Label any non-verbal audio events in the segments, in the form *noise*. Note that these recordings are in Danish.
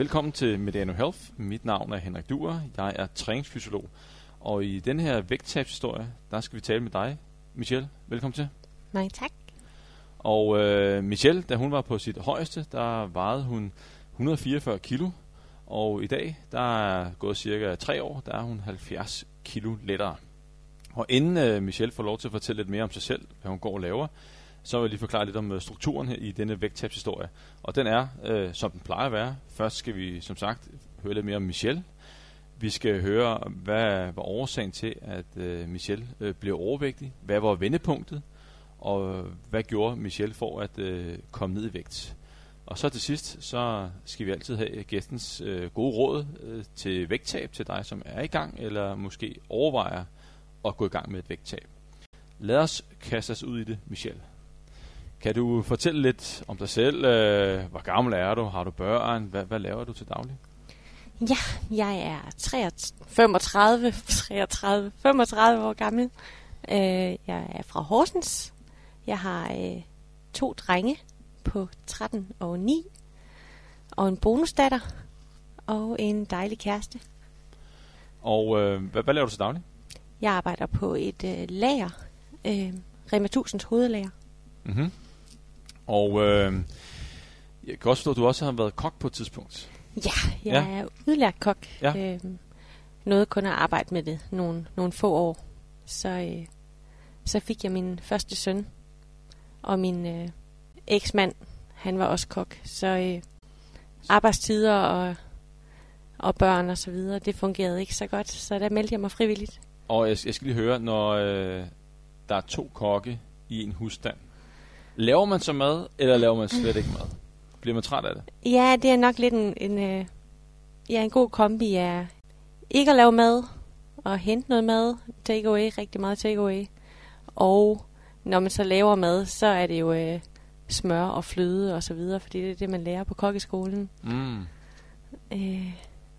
velkommen til Mediano Health. Mit navn er Henrik Duer. Jeg er træningsfysiolog. Og i denne her vægttabshistorie, der skal vi tale med dig, Michelle. Velkommen til. Mange tak. Og øh, Michelle, da hun var på sit højeste, der vejede hun 144 kilo. Og i dag, der er gået cirka 3 år, der er hun 70 kilo lettere. Og inden øh, Michelle får lov til at fortælle lidt mere om sig selv, hvad hun går og laver, så vil jeg lige forklare lidt om øh, strukturen her i denne vægttabshistorie. Og den er, øh, som den plejer at være. Først skal vi, som sagt, høre lidt mere om Michelle. Vi skal høre, hvad var årsagen til, at øh, Michelle øh, blev overvægtig. Hvad var vendepunktet? Og hvad gjorde Michelle for at øh, komme ned i vægt? Og så til sidst, så skal vi altid have gæstens øh, gode råd øh, til vægttab til dig, som er i gang, eller måske overvejer at gå i gang med et vægttab. Lad os kaste os ud i det, Michelle. Kan du fortælle lidt om dig selv? Øh, hvor gammel er du? Har du børn? Hvad, hvad laver du til daglig? Ja, jeg er 33, 35, 33, 35 år gammel. Øh, jeg er fra Horsens. Jeg har øh, to drenge på 13 og 9, og en bonusdatter, og en dejlig kæreste. Og øh, hvad, hvad laver du til daglig? Jeg arbejder på et øh, lager, øh, Rema 1000's hovedlager. Mm-hmm. Og øh, jeg kan også forstå, at du også har været kok på et tidspunkt. Ja, jeg ja. er udlært kok. Ja. Øh, noget kun at arbejde med det nogle, nogle få år. Så, øh, så fik jeg min første søn, og min øh, eksmand, han var også kok. Så øh, arbejdstider og, og børn og så videre, det fungerede ikke så godt, så der meldte jeg mig frivilligt. Og jeg, jeg skal lige høre, når øh, der er to kokke i en husstand, laver man så mad, eller laver man slet ikke mad? Bliver man træt af det? Ja, det er nok lidt en, en, øh, ja, en god kombi af ikke at lave mad, og hente noget mad, take away, rigtig meget take away. Og når man så laver mad, så er det jo øh, smør og fløde og så videre, fordi det er det, man lærer på kokkeskolen. Mm. Øh,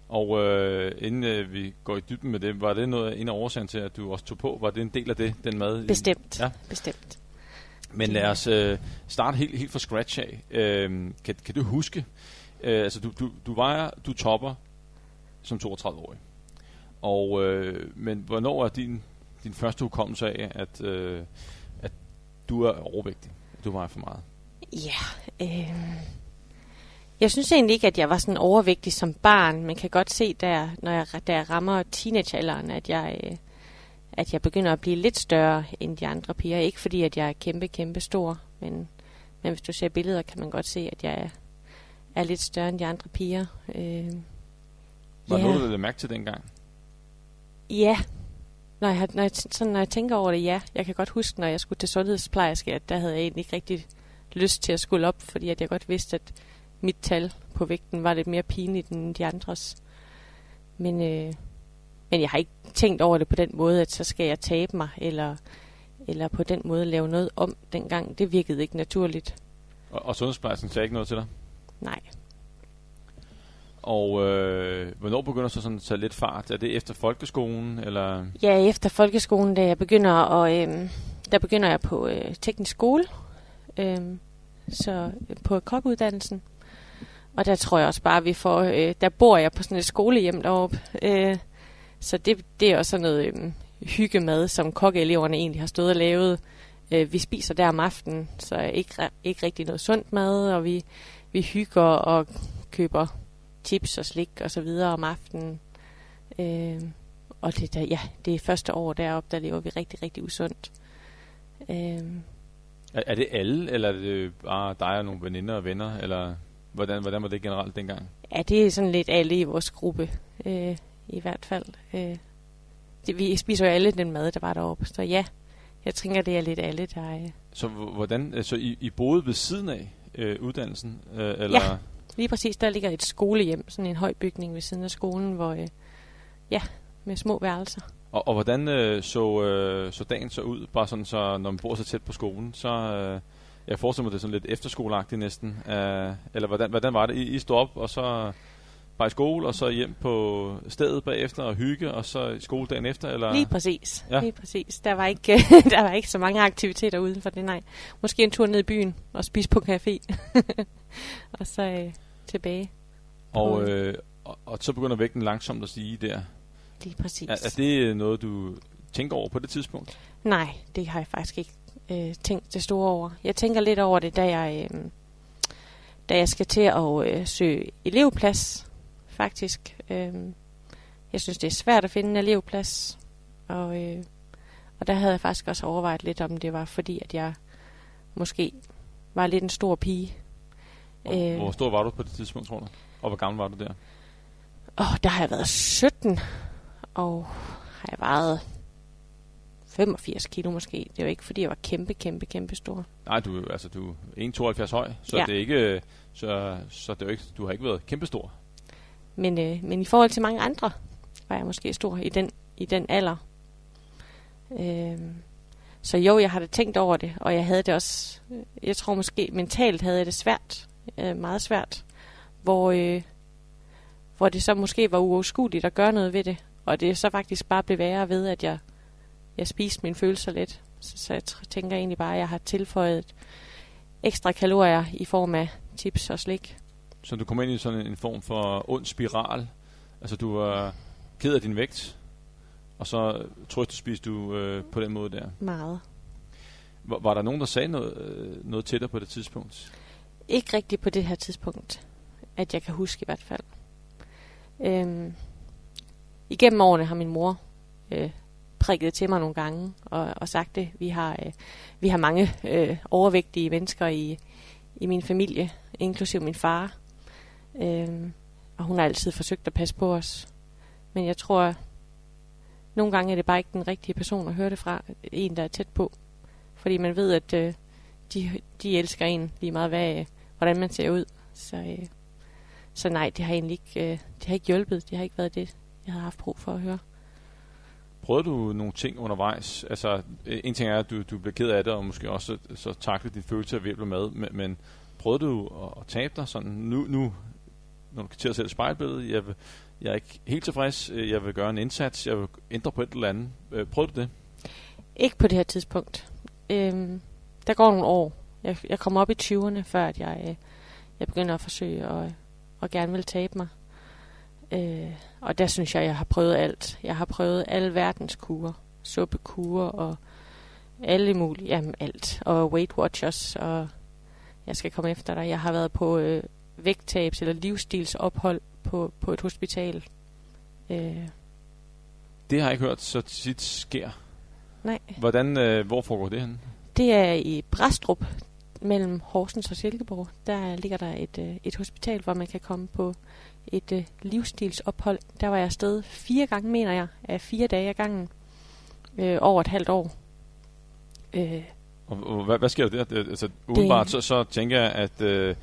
Og øh, inden øh, vi går i dybden med det, var det noget, en af årsagen til, at du også tog på? Var det en del af det, den mad? bestemt, ja. bestemt. Men lad os øh, starte helt, helt fra scratch af. Øh, kan, kan du huske, øh, altså du, du, du vejer, du topper som 32-årig. Og, øh, men hvornår er din, din første hukommelse af, at, øh, at du er overvægtig? At du vejer for meget? Ja, øh, jeg synes egentlig ikke, at jeg var sådan overvægtig som barn, men kan godt se, der, når jeg, da jeg rammer teenagealderen, at jeg, øh, at jeg begynder at blive lidt større end de andre piger. Ikke fordi, at jeg er kæmpe, kæmpe stor, men, men hvis du ser billeder, kan man godt se, at jeg er, er lidt større end de andre piger. Øh, Var Ja. noget, du mærke til dengang? Ja, når jeg, når, jeg, sådan, når jeg tænker over det, ja. Jeg kan godt huske, når jeg skulle til sundhedsplejerske, at der havde jeg egentlig ikke rigtig lyst til at skulle op, fordi at jeg godt vidste, at mit tal på vægten var lidt mere pinligt end de andres. Men, øh, men jeg har ikke tænkt over det på den måde, at så skal jeg tabe mig, eller, eller på den måde lave noget om dengang. Det virkede ikke naturligt. Og, og sundhedsplejersken sagde ikke noget til dig? Nej. Og øh, hvornår begynder så sådan at tage lidt fart? Er det efter folkeskolen, eller... Ja, efter folkeskolen, da jeg begynder at, øhm, der begynder jeg på øh, teknisk skole, øhm, så øh, på kokkeuddannelsen. Og der tror jeg også bare, vi får, øh, der bor jeg på sådan et skolehjem deroppe. Øh, så det, det er også sådan noget øh, hyggemad, som kokkeeleverne egentlig har stået og lavet. Øh, vi spiser der om aftenen, så ikke, ikke rigtig noget sundt mad, og vi, vi hygger og køber chips og slik og så videre om aftenen. Øh, og det, der, ja, det er første år deroppe, der lever vi rigtig, rigtig usundt. Øhm, Er, er det alle, eller er det bare dig og nogle veninder og venner, eller hvordan, hvordan var det generelt dengang? ja, det er sådan lidt alle i vores gruppe, øh, i hvert fald. Øh, det, vi spiser jo alle den mad, der var deroppe, så ja, jeg tænker, det er lidt alle, der... Øh, Så hvordan, øh, så I, I boede ved siden af øh, uddannelsen? Øh, eller? Ja. lige præcis, der ligger et skolehjem, sådan en høj bygning ved siden af skolen, hvor, øh, ja, med små værelser. Og, og hvordan øh, så, øh, så dagen så ud? Bare sådan, så når man bor så tæt på skolen, så... Øh, jeg forestiller mig, det er sådan lidt efterskoleagtigt næsten. Øh, eller hvordan, hvordan var det? I, I stod op, og så bare i skole, og så hjem på stedet bagefter og hygge, og så i skole dagen efter? Eller? Lige præcis, Ja. lige præcis. Der var, ikke, *laughs* der var ikke så mange aktiviteter uden for det, nej. Måske en tur ned i byen og spise på café. *laughs* og så øh, tilbage. Og, øh, og, og så begynder vægten langsomt at stige der. Lige præcis. Er, er det noget, du tænker over på det tidspunkt? Nej, det har jeg faktisk ikke øh, tænkt det store over. Jeg tænker lidt over det, da jeg, øh, da jeg skal til at øh, søge elevplads, faktisk. Øh, jeg synes, det er svært at finde en elevplads, og, øh, og der havde jeg faktisk også overvejet lidt, om det var fordi, at jeg måske var lidt en stor pige. Øh, hvor stor var du på det tidspunkt, tror du? Og hvor gammel var du der? Åh, der har jeg været 17, og har jeg vejet 85 kilo måske. Det var ikke, fordi jeg var kæmpe, kæmpe, kæmpe stor. Nej, du, altså, du er 1,72 høj, så ja. det er ikke, så, så det er ikke, du har ikke været kæmpe stor. Men, øh, men i forhold til mange andre, var jeg måske stor i den, i den alder. Øh, så jo, jeg har da tænkt over det, og jeg havde det også, øh, jeg tror måske mentalt havde jeg det svært, øh, meget svært, hvor, øh, hvor det så måske var uoverskueligt at gøre noget ved det, og det så faktisk bare blev værre ved, at jeg, jeg spiste mine følelser lidt. Så, så jeg tænker egentlig bare, at jeg har tilføjet ekstra kalorier i form af chips og slik. Så du kom ind i sådan en form for ond spiral? Altså du var ked af din vægt, og så spiste du øh, på den måde der? Meget. Var, var der nogen, der sagde noget, øh, noget til dig på det tidspunkt? Ikke rigtigt på det her tidspunkt, at jeg kan huske i hvert fald. Øhm, igennem årene har min mor øh, prikket til mig nogle gange og, og sagt det. Vi har, øh, vi har mange øh, overvægtige mennesker i, i min familie, inklusive min far. Øh, og hun har altid forsøgt at passe på os. Men jeg tror, nogle gange er det bare ikke den rigtige person at høre det fra. En, der er tæt på. Fordi man ved, at øh, de, de elsker en lige meget, hvad, øh, hvordan man ser ud. Så, øh, så nej, det har egentlig ikke, øh, det har ikke hjulpet. Det har ikke været det, jeg havde haft brug for at høre. Prøvede du nogle ting undervejs? Altså, øh, en ting er, at du, du blev ked af det, og måske også så, så din følelse af blive med, men, men prøvede du at, at tabe dig sådan, nu, nu når du kan til at sætte spejlbilledet, jeg, vil, jeg er ikke helt tilfreds, jeg vil gøre en indsats, jeg vil ændre på et eller andet. Øh, prøvede du det? Ikke på det her tidspunkt. Øhm, der går nogle år. Jeg, jeg kommer op i 20'erne, før at jeg, øh, jeg begynder at forsøge at, at gerne vil tabe mig. Øh, og der synes jeg, jeg har prøvet alt. Jeg har prøvet alle verdens kurer. Suppekurer og alle mulige, jamen alt. Og Weight Watchers, og jeg skal komme efter dig. Jeg har været på øh, vægttabs- eller livsstilsophold på, på et hospital. Øh. Det har jeg ikke hørt så tit sker. Nej. Hvordan, øh, hvor foregår det hen? Det er i Brastrup, mellem Horsens og Silkeborg. Der ligger der et, øh, et hospital, hvor man kan komme på et øh, livsstilsophold. Der var jeg afsted fire gange, mener jeg, af fire dage ad gangen. Øh, over et halvt år. Øh, og, og hvad, hvad sker der? Altså, umiddelbart så, så tænker jeg, at... Øh,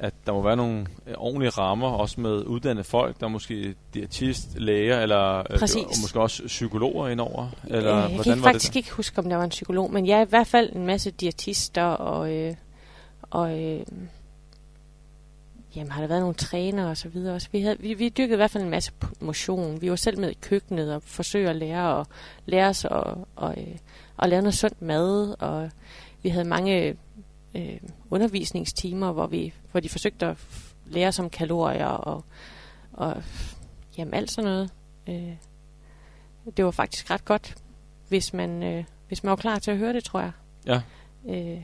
at der må være nogle øh, ordentlige rammer, også med uddannede folk, der er måske diætist, læger, eller øh, og måske også psykologer indover? Eller øh, jeg hvordan kan var faktisk det ikke huske, om der var en psykolog, men jeg ja, i hvert fald en masse diætister, og, øh, og øh, jamen, har der været nogle træner og så videre også. Vi, havde, vi, vi dyrkede i hvert fald en masse motion. Vi var selv med i køkkenet og forsøgte at lære, og, lære os at og, og, øh, og lave noget sundt mad, og vi havde mange øh, undervisningstimer, hvor, vi, hvor de forsøgte at lære om kalorier og, og jamen, alt sådan noget. Øh, det var faktisk ret godt, hvis man, øh, hvis man var klar til at høre det, tror jeg. Ja. Øh,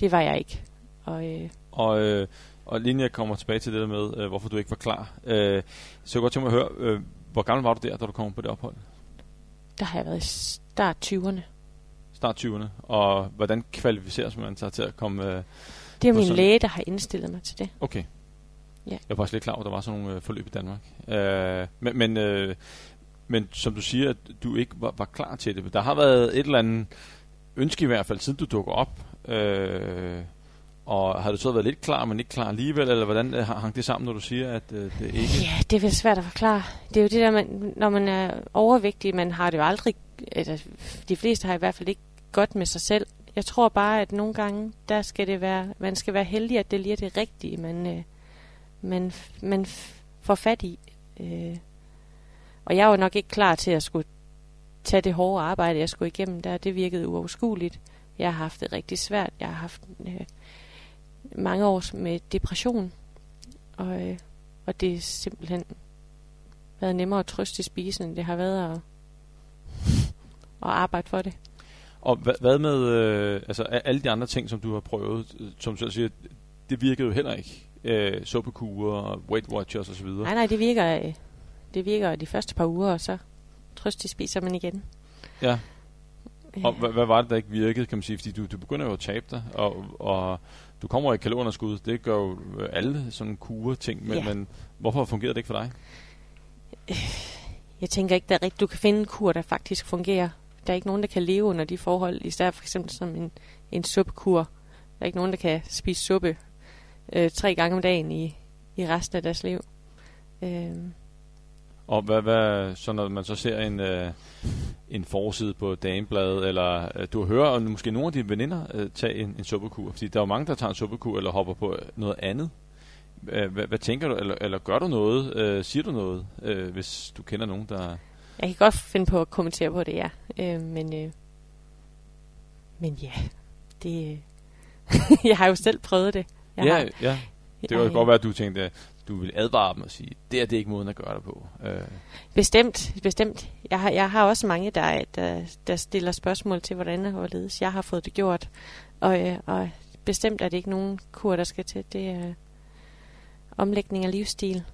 det var jeg ikke. Og, øh, og, øh, og lige jeg kommer tilbage til det der med, øh, hvorfor du ikke var klar, øh, så jeg godt tænke mig at høre, øh, hvor gammel var du der, da du kom på det ophold? Der har jeg været i start 20'erne start 20'erne, og hvordan kvalificeres man sig til at komme øh, Det er min sådan... læge, der har indstillet mig til det. Okay. Ja. Jeg var faktisk lidt klar over, at der var sådan nogle øh, forløb i Danmark. Øh, men, men, øh, men som du siger, at du ikke var, var klar til det. Der har været et eller andet ønske i hvert fald, siden du dukker op. Øh, og har du så været lidt klar, men ikke klar alligevel, eller hvordan øh, hang det sammen, når du siger, at øh, det ikke... Ja, det er svært at forklare. Det er jo det der, man, når man er overvægtig, man har det jo aldrig... Altså, de fleste har i hvert fald ikke godt med sig selv. Jeg tror bare, at nogle gange, der skal det være, man skal være heldig, at det lige er det rigtige, man, øh, man, man får fat i. Øh. Og jeg var nok ikke klar til at skulle tage det hårde arbejde, jeg skulle igennem der. Det virkede uoverskueligt. Jeg har haft det rigtig svært. Jeg har haft øh, mange år med depression. Og, øh, og det er simpelthen været nemmere at trøste i spisen, end det har været at, at arbejde for det. Og hvad, hvad med øh, altså, alle de andre ting, som du har prøvet, øh, som du siger, det virkede jo heller ikke. Øh, suppekurer, Weight Watchers osv. Nej, nej, det virker, øh, det virker de første par uger, og så trøst, spiser man igen. Ja. Og hvad, hvad var det, der ikke virkede, kan man sige? Fordi du, du begynder jo at tabe dig, og, og du kommer i kalorunderskud. Det gør jo alle sådan kure ting, men, ja. men hvorfor fungerer det ikke for dig? Jeg tænker ikke, at du kan finde en kur, der faktisk fungerer. Der er ikke nogen, der kan leve under de forhold, især for eksempel som en, en suppekur. Der er ikke nogen, der kan spise suppe øh, tre gange om dagen i, i resten af deres liv. Øh, og hvad, hvad, så når man så ser en, øh, en forside på damebladet, eller øh, du hører måske nogle af dine veninder øh, tage en, en suppekur, fordi der er jo mange, der tager en suppekur eller hopper på noget andet. Hvad, hvad tænker du, eller, eller gør du noget, øh, siger du noget, øh, hvis du kender nogen, der... Jeg kan godt finde på at kommentere på det, ja. Øh, men, øh, men ja, det, *laughs* jeg har jo selv prøvet det. Jeg ja, har, ja. Det kan jo godt være, at du tænkte, du vil advare dem og sige, det er det ikke måden at gøre det på. Øh. Bestemt, bestemt. Jeg har, jeg har også mange, der, der, der stiller spørgsmål til, hvordan og hvorledes jeg har fået det gjort. Og, øh, og bestemt er det ikke nogen kur, der skal til. Det er omlægning af livsstil.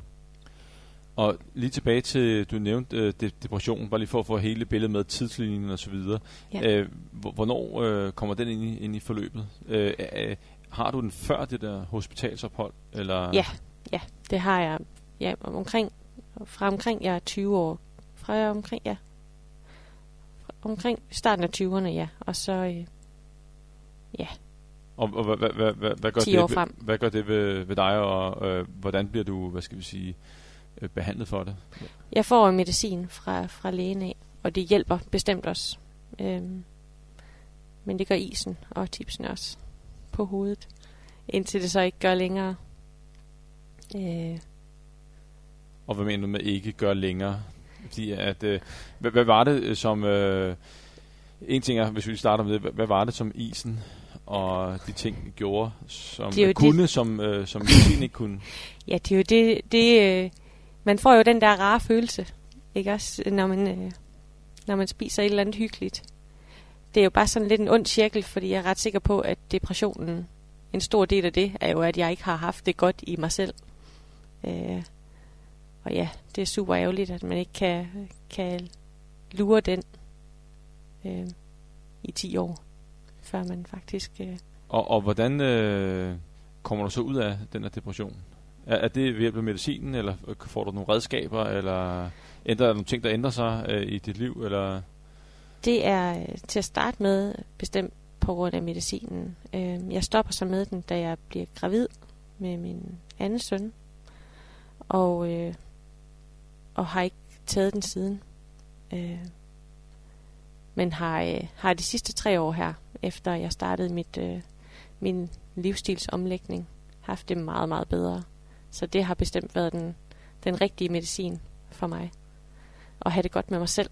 Og lige tilbage til, du nævnte øh, depression, bare lige for at få hele billedet med tidslinjen og så videre. Ja. Øh, hvornår øh, kommer den ind i, ind i forløbet? Øh, øh, har du den før det der hospitalsophold? Eller? Ja, ja, det har jeg. Ja, omkring, fra omkring jeg er 20 år. Fra jeg omkring, ja. Fra omkring starten af 20'erne, ja. Og så, øh, ja. Og, og hvad, hvad, hvad, hvad, gør 10 det, frem. Hvad, hvad gør det ved, ved dig, og øh, hvordan bliver du, hvad skal vi sige, øh, behandlet for det? Jeg får medicin fra, fra lægen af, og det hjælper bestemt også. Øhm, men det gør isen og tipsen også på hovedet, indtil det så ikke gør længere. Øh. Og hvad mener du med ikke gør længere? Fordi at, øh, hvad, hvad var det øh, som... Øh, en ting er, hvis vi starter med det, hvad, hvad var det som isen og de ting gjorde, som det kunne, det, som, øh, som medicin ikke kunne? *laughs* Ja, det er jo det... det øh, man får jo den der rare følelse, ikke også, når man, øh, når man spiser et eller andet hyggeligt. Det er jo bare sådan lidt en ond cirkel, fordi jeg er ret sikker på, at depressionen, en stor del af det, er jo, at jeg ikke har haft det godt i mig selv. Øh, og ja, det er super ærgerligt, at man ikke kan, kan lure den øh, i 10 år, før man faktisk... Øh og, og hvordan øh, kommer du så ud af den her depression? Er, er det ved hjælp af medicinen, eller får du nogle redskaber, eller ændrer der nogle ting, der ændrer sig øh, i dit liv? Eller? Det er øh, til at starte med bestemt på grund af medicinen. Øh, jeg stopper så med den, da jeg bliver gravid med min anden søn og, øh, og har ikke taget den siden. Øh, men har, øh, har de sidste tre år her, efter jeg startede mit, øh, min livsstilsomlægning, haft det meget, meget bedre. Så det har bestemt været den, den rigtige medicin for mig. At have det godt med mig selv.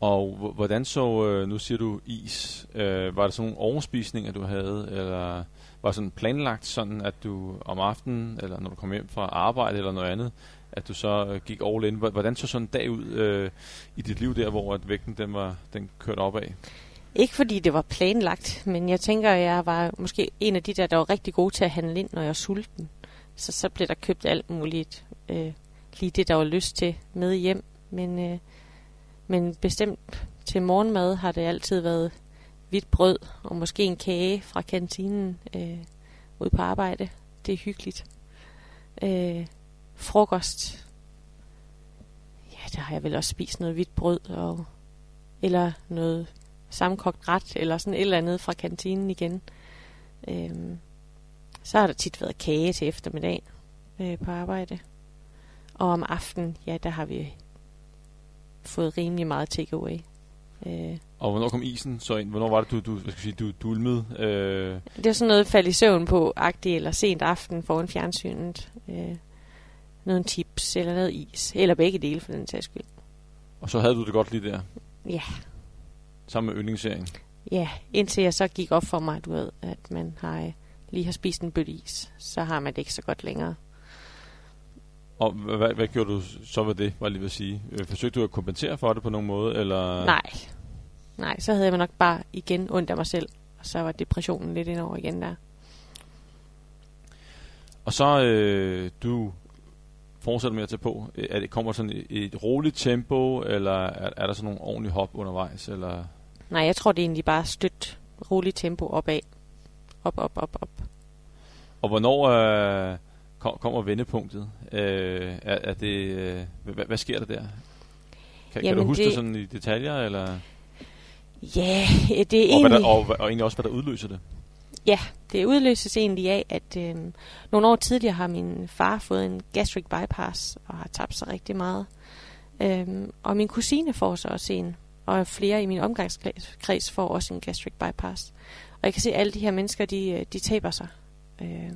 Og hvordan så, øh, nu siger du is, øh, var det sådan nogle overspisninger, du havde, eller var sådan planlagt sådan, at du om aftenen, eller når du kom hjem fra arbejde eller noget andet, at du så øh, gik all in. Hvordan så sådan en dag ud øh, i dit liv der, hvor at vægten den var den kørte opad? Ikke fordi det var planlagt, men jeg tænker, at jeg var måske en af de der, der var rigtig gode til at handle ind, når jeg er sulten. Så så blev der købt alt muligt, øh, lige det, der var lyst til, med hjem. Men, øh, men bestemt til morgenmad har det altid været hvidt brød og måske en kage fra kantinen øh, ud på arbejde. Det er hyggeligt. Øh, frokost. Ja, der har jeg vel også spist noget hvidt brød og eller noget sammenkogt ret eller sådan et eller andet fra kantinen igen. Øh, så har der tit været kage til eftermiddag øh, på arbejde. Og om aftenen, ja, der har vi fået rimelig meget takeaway. Øh. Og hvornår kom isen så ind? Hvornår var det, du, du, hvad skal sige, du dulmede? Øh? Det er sådan noget falde i søvn på, agtigt eller sent aften foran fjernsynet. Øh, noget tips, eller noget is, eller begge dele for den sags skyld. Og så havde du det godt lige der? Ja. Sammen med yndlingsserien? Ja, indtil jeg så gik op for mig, du ved, at man har, lige har spist en bøtte is, så har man det ikke så godt længere. Og hvad, hvad gjorde du så ved det, var jeg lige ved at sige? Øh, Forsøgte du at kompensere for det på nogen måde? Eller? Nej. Nej, så havde jeg nok bare igen ondt af mig selv. Og så var depressionen lidt indover igen der. Og så øh, du fortsætter med at tage på. Er det, kommer sådan et, et roligt tempo, eller er, er der sådan nogle ordentlige hop undervejs? Eller? Nej, jeg tror det er egentlig bare stødt roligt tempo opad. Op, op, op, op. Og hvornår øh, kom, kommer vendepunktet? Øh, er, er det, øh, hvad, hvad sker der der? Kan, kan Jamen du huske det, det- sådan i detaljer? Eller? Ja, det er Og, hvad egentlig... der, og, og egentlig også, hvad der udløser det? Ja, det udløses egentlig af, at øh, nogle år tidligere har min far fået en gastric bypass og har tabt sig rigtig meget. Øhm, og min kusine får så også en, og flere i min omgangskreds får også en gastric bypass. Og jeg kan se, at alle de her mennesker, de, øh, de taber sig. Øh,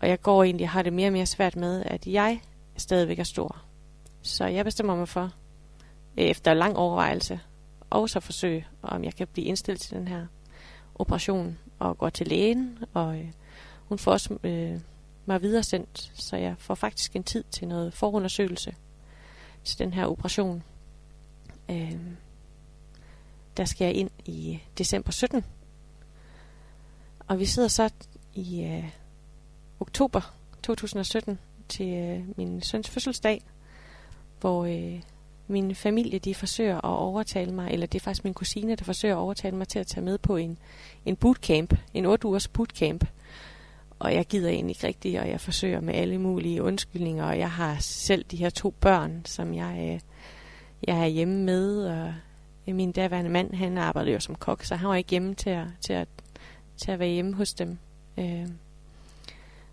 og jeg går egentlig har det mere og mere svært med, at jeg stadigvæk er stor. Så jeg bestemmer mig for, øh, efter lang overvejelse, også at forsøge, om jeg kan blive indstillet til den her operation og går til lægen, og øh, hun får også øh, mig videre sendt, så jeg får faktisk en tid til noget forundersøgelse til den her operation. Øh, der skal jeg ind i december 17. Og vi sidder så i øh, oktober 2017 til øh, min søns fødselsdag, hvor øh, min familie de forsøger at overtale mig, eller det er faktisk min kusine, der forsøger at overtale mig til at tage med på en, en bootcamp, en 8 ugers bootcamp. Og jeg gider egentlig ikke rigtigt, og jeg forsøger med alle mulige undskyldninger, og jeg har selv de her to børn, som jeg, øh, jeg er hjemme med, og min daværende mand, han arbejder jo som kok, så han var ikke hjemme til at, til at, til at være hjemme hos dem. Øh,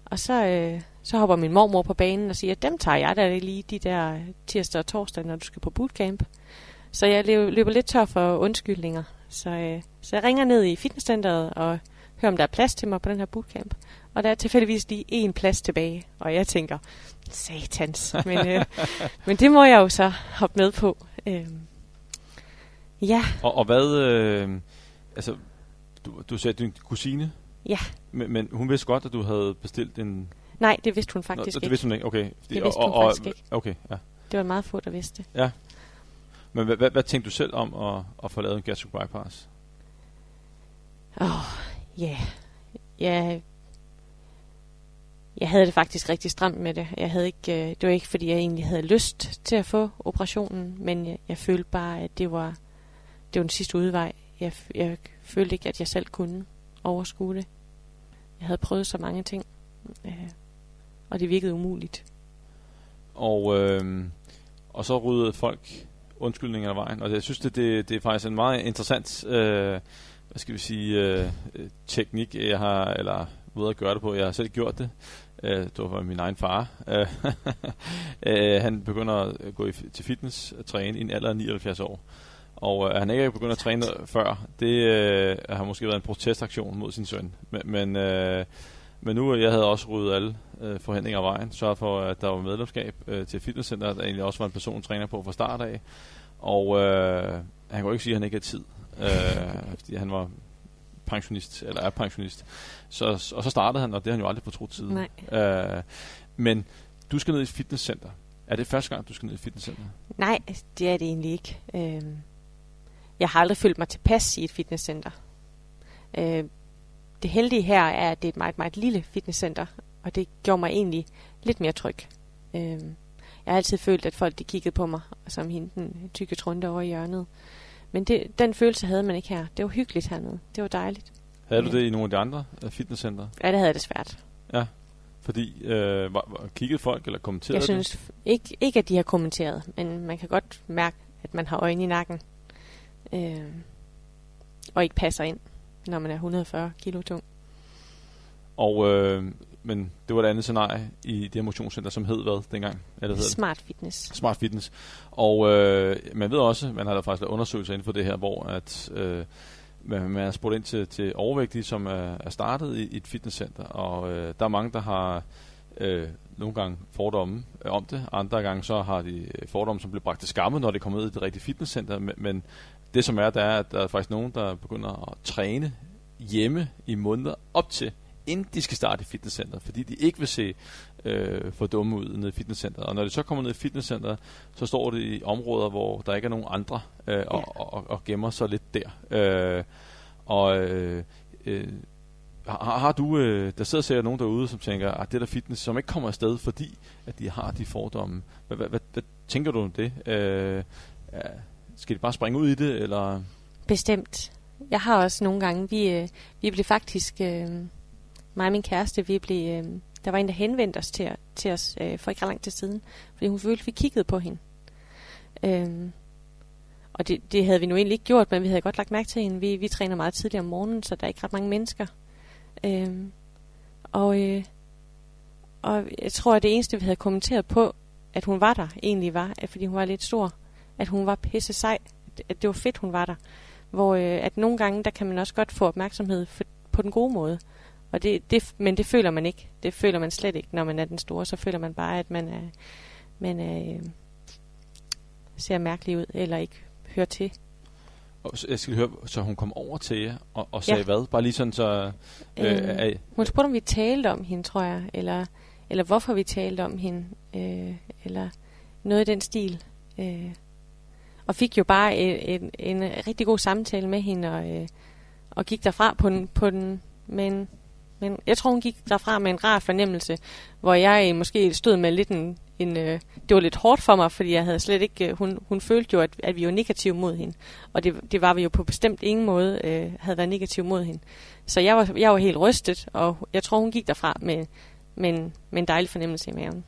og så, øh, så hopper min mormor på banen og siger, dem tager jeg da lige de der tirsdag og torsdag, når du skal på bootcamp. Så jeg løb- løber lidt tør for undskyldninger. Så, øh, så jeg ringer ned i fitnesscenteret og hører, om der er plads til mig på den her bootcamp. Og der er tilfældigvis lige én plads tilbage. Og jeg tænker, satans. Men, øh, *laughs* men det må jeg jo så hoppe med på. Øh, ja, Og, og hvad, øh, altså, du, du sagde din kusine, ja. men, men hun vidste godt, at du havde bestilt en... Nej, det vidste hun Nå, faktisk det ikke. vidste hun ikke, okay. Fordi- Det vidste og, hun og, faktisk ikke. Okay, ja. Det var meget få, der vidste. Men hvad, hvad, hvad tænkte du selv om at, at få lavet en gastric bypass? Åh, oh, ja. Yeah. Jeg, jeg havde det faktisk rigtig stramt med det. Jeg havde ikke, øh, det var ikke, fordi jeg egentlig havde lyst til at få operationen, men jeg, jeg følte bare, at det var, det var den sidste udvej. Jeg, jeg følte ikke, at jeg selv kunne overskue det. Jeg havde prøvet så mange ting, øh, og det virkede umuligt. Og, øh, og så ryddede folk undskyldninger af vejen. Og jeg synes, det, det, det er faktisk en meget interessant, øh, hvad skal vi sige, øh, teknik, jeg har, eller måde at gøre det på. Jeg har selv gjort det. Øh, det var min egen far. Øh, *laughs* øh, han begynder at gå i, til fitness og træne i en alder af 79 år. Og øh, han ikke er begyndt at træne før, det øh, har måske været en protestaktion mod sin søn. Men, men, øh, men nu, jeg havde også ryddet alle øh, forhindringer af vejen, sørget for, at der var medlemskab øh, til fitnesscenter, der egentlig også var en person træner på fra start af. Og øh, han kunne ikke sige, at han ikke havde tid, øh, fordi han var pensionist, eller er pensionist. Så, og så startede han, og det har han jo aldrig fortrudt siden. Nej. Øh, men du skal ned i et fitnesscenter. Er det første gang, du skal ned i et fitnesscenter? Nej, det er det egentlig ikke. Øhm, jeg har aldrig følt mig tilpas i et fitnesscenter. Øh, det heldige her er, at det er et meget, meget lille fitnesscenter, og det gjorde mig egentlig lidt mere tryg. Øh, jeg har altid følt, at folk de kiggede på mig, som hende den tykke trunde over i hjørnet. Men det, den følelse havde man ikke her. Det var hyggeligt hernede. Det var dejligt. Havde du Ja. det i nogle af de andre øh, fitnesscenter? Ja, det havde jeg det svært. Fordi, øh, var, var, kiggede folk eller kommenterede Jeg det? synes f- ikke, ikke, at de har kommenteret, men man kan godt mærke, at man har øjne i nakken. Øh, og ikke passer ind, når man er 140 kilo tung. Og, øh, men det var et andet scenarie i det her motionscenter, som hed hvad dengang? Eller hed det? Smart fitness. Smart Fitness. Og øh, man ved også, man har da faktisk lavet undersøgelser inden for det her, hvor at, øh, man, man har spurgt ind til, til overvægtige, som er, er startet i, i et fitnesscenter. Og øh, der er mange, der har øh, nogle gange fordomme øh, om det. Andre gange så har de øh, fordomme, som bliver bragt til skamme, når det kommer ud i det rigtige fitnesscenter. Men, men det som er, der er, at der er faktisk nogen, der begynder at træne hjemme i måneder op til inden de skal starte i fitnesscenteret, fordi de ikke vil se øh, for dumme ud nede i fitnesscenteret. Og når de så kommer ned i fitnesscenteret, så står det i områder, hvor der ikke er nogen andre, øh, ja. og, og, og gemmer sig lidt der. Øh, og øh, øh, har, har du, øh, der sidder sikkert nogen derude, som tænker, at det der fitness, som ikke kommer afsted, fordi at de har de fordomme. Hvad, hvad, hvad, hvad tænker du om det? Øh, skal de bare springe ud i det, eller... Bestemt. Jeg har også nogle gange, vi, øh, vi blev faktisk, øh, mig og min kæreste, vi blev, øh, der var en, der henvendte os til, til os øh, for ikke ret lang tid siden, fordi hun følte, at vi kiggede på hende. Øh, og det, det havde vi nu egentlig ikke gjort, men vi havde godt lagt mærke til hende. Vi, vi træner meget tidligt om morgenen, så der er ikke ret mange mennesker. Øh, og, øh, og jeg tror, at det eneste, vi havde kommenteret på, at hun var der, egentlig var, at fordi hun var lidt stor, at hun var pisse sej, at det var fedt, hun var der. Hvor øh, at nogle gange, der kan man også godt få opmærksomhed for, på den gode måde. Og det, det, men det føler man ikke. Det føler man slet ikke, når man er den store. Så føler man bare, at man er, man er, øh, ser mærkelig ud, eller ikke hører til. Og så, jeg skal høre, så hun kom over til jer og, og sagde ja. hvad? Bare lige sådan så... Øh, øh, hun spurgte, om vi talte om hende, tror jeg. Eller, eller hvorfor vi talte om hende. Øh, eller noget i den stil. Øh, og fik jo bare en, en, en rigtig god samtale med hende, og, øh, og gik derfra på den, på den men, men jeg tror, hun gik derfra med en rar fornemmelse, hvor jeg måske stod med lidt en, en øh, det var lidt hårdt for mig, fordi jeg havde slet ikke, øh, hun, hun følte jo, at, at vi var negative mod hende, og det, det var vi jo på bestemt ingen måde, øh, havde været negative mod hende. Så jeg var, jeg var helt rystet, og jeg tror, hun gik derfra med, med, en, med en dejlig fornemmelse i maven.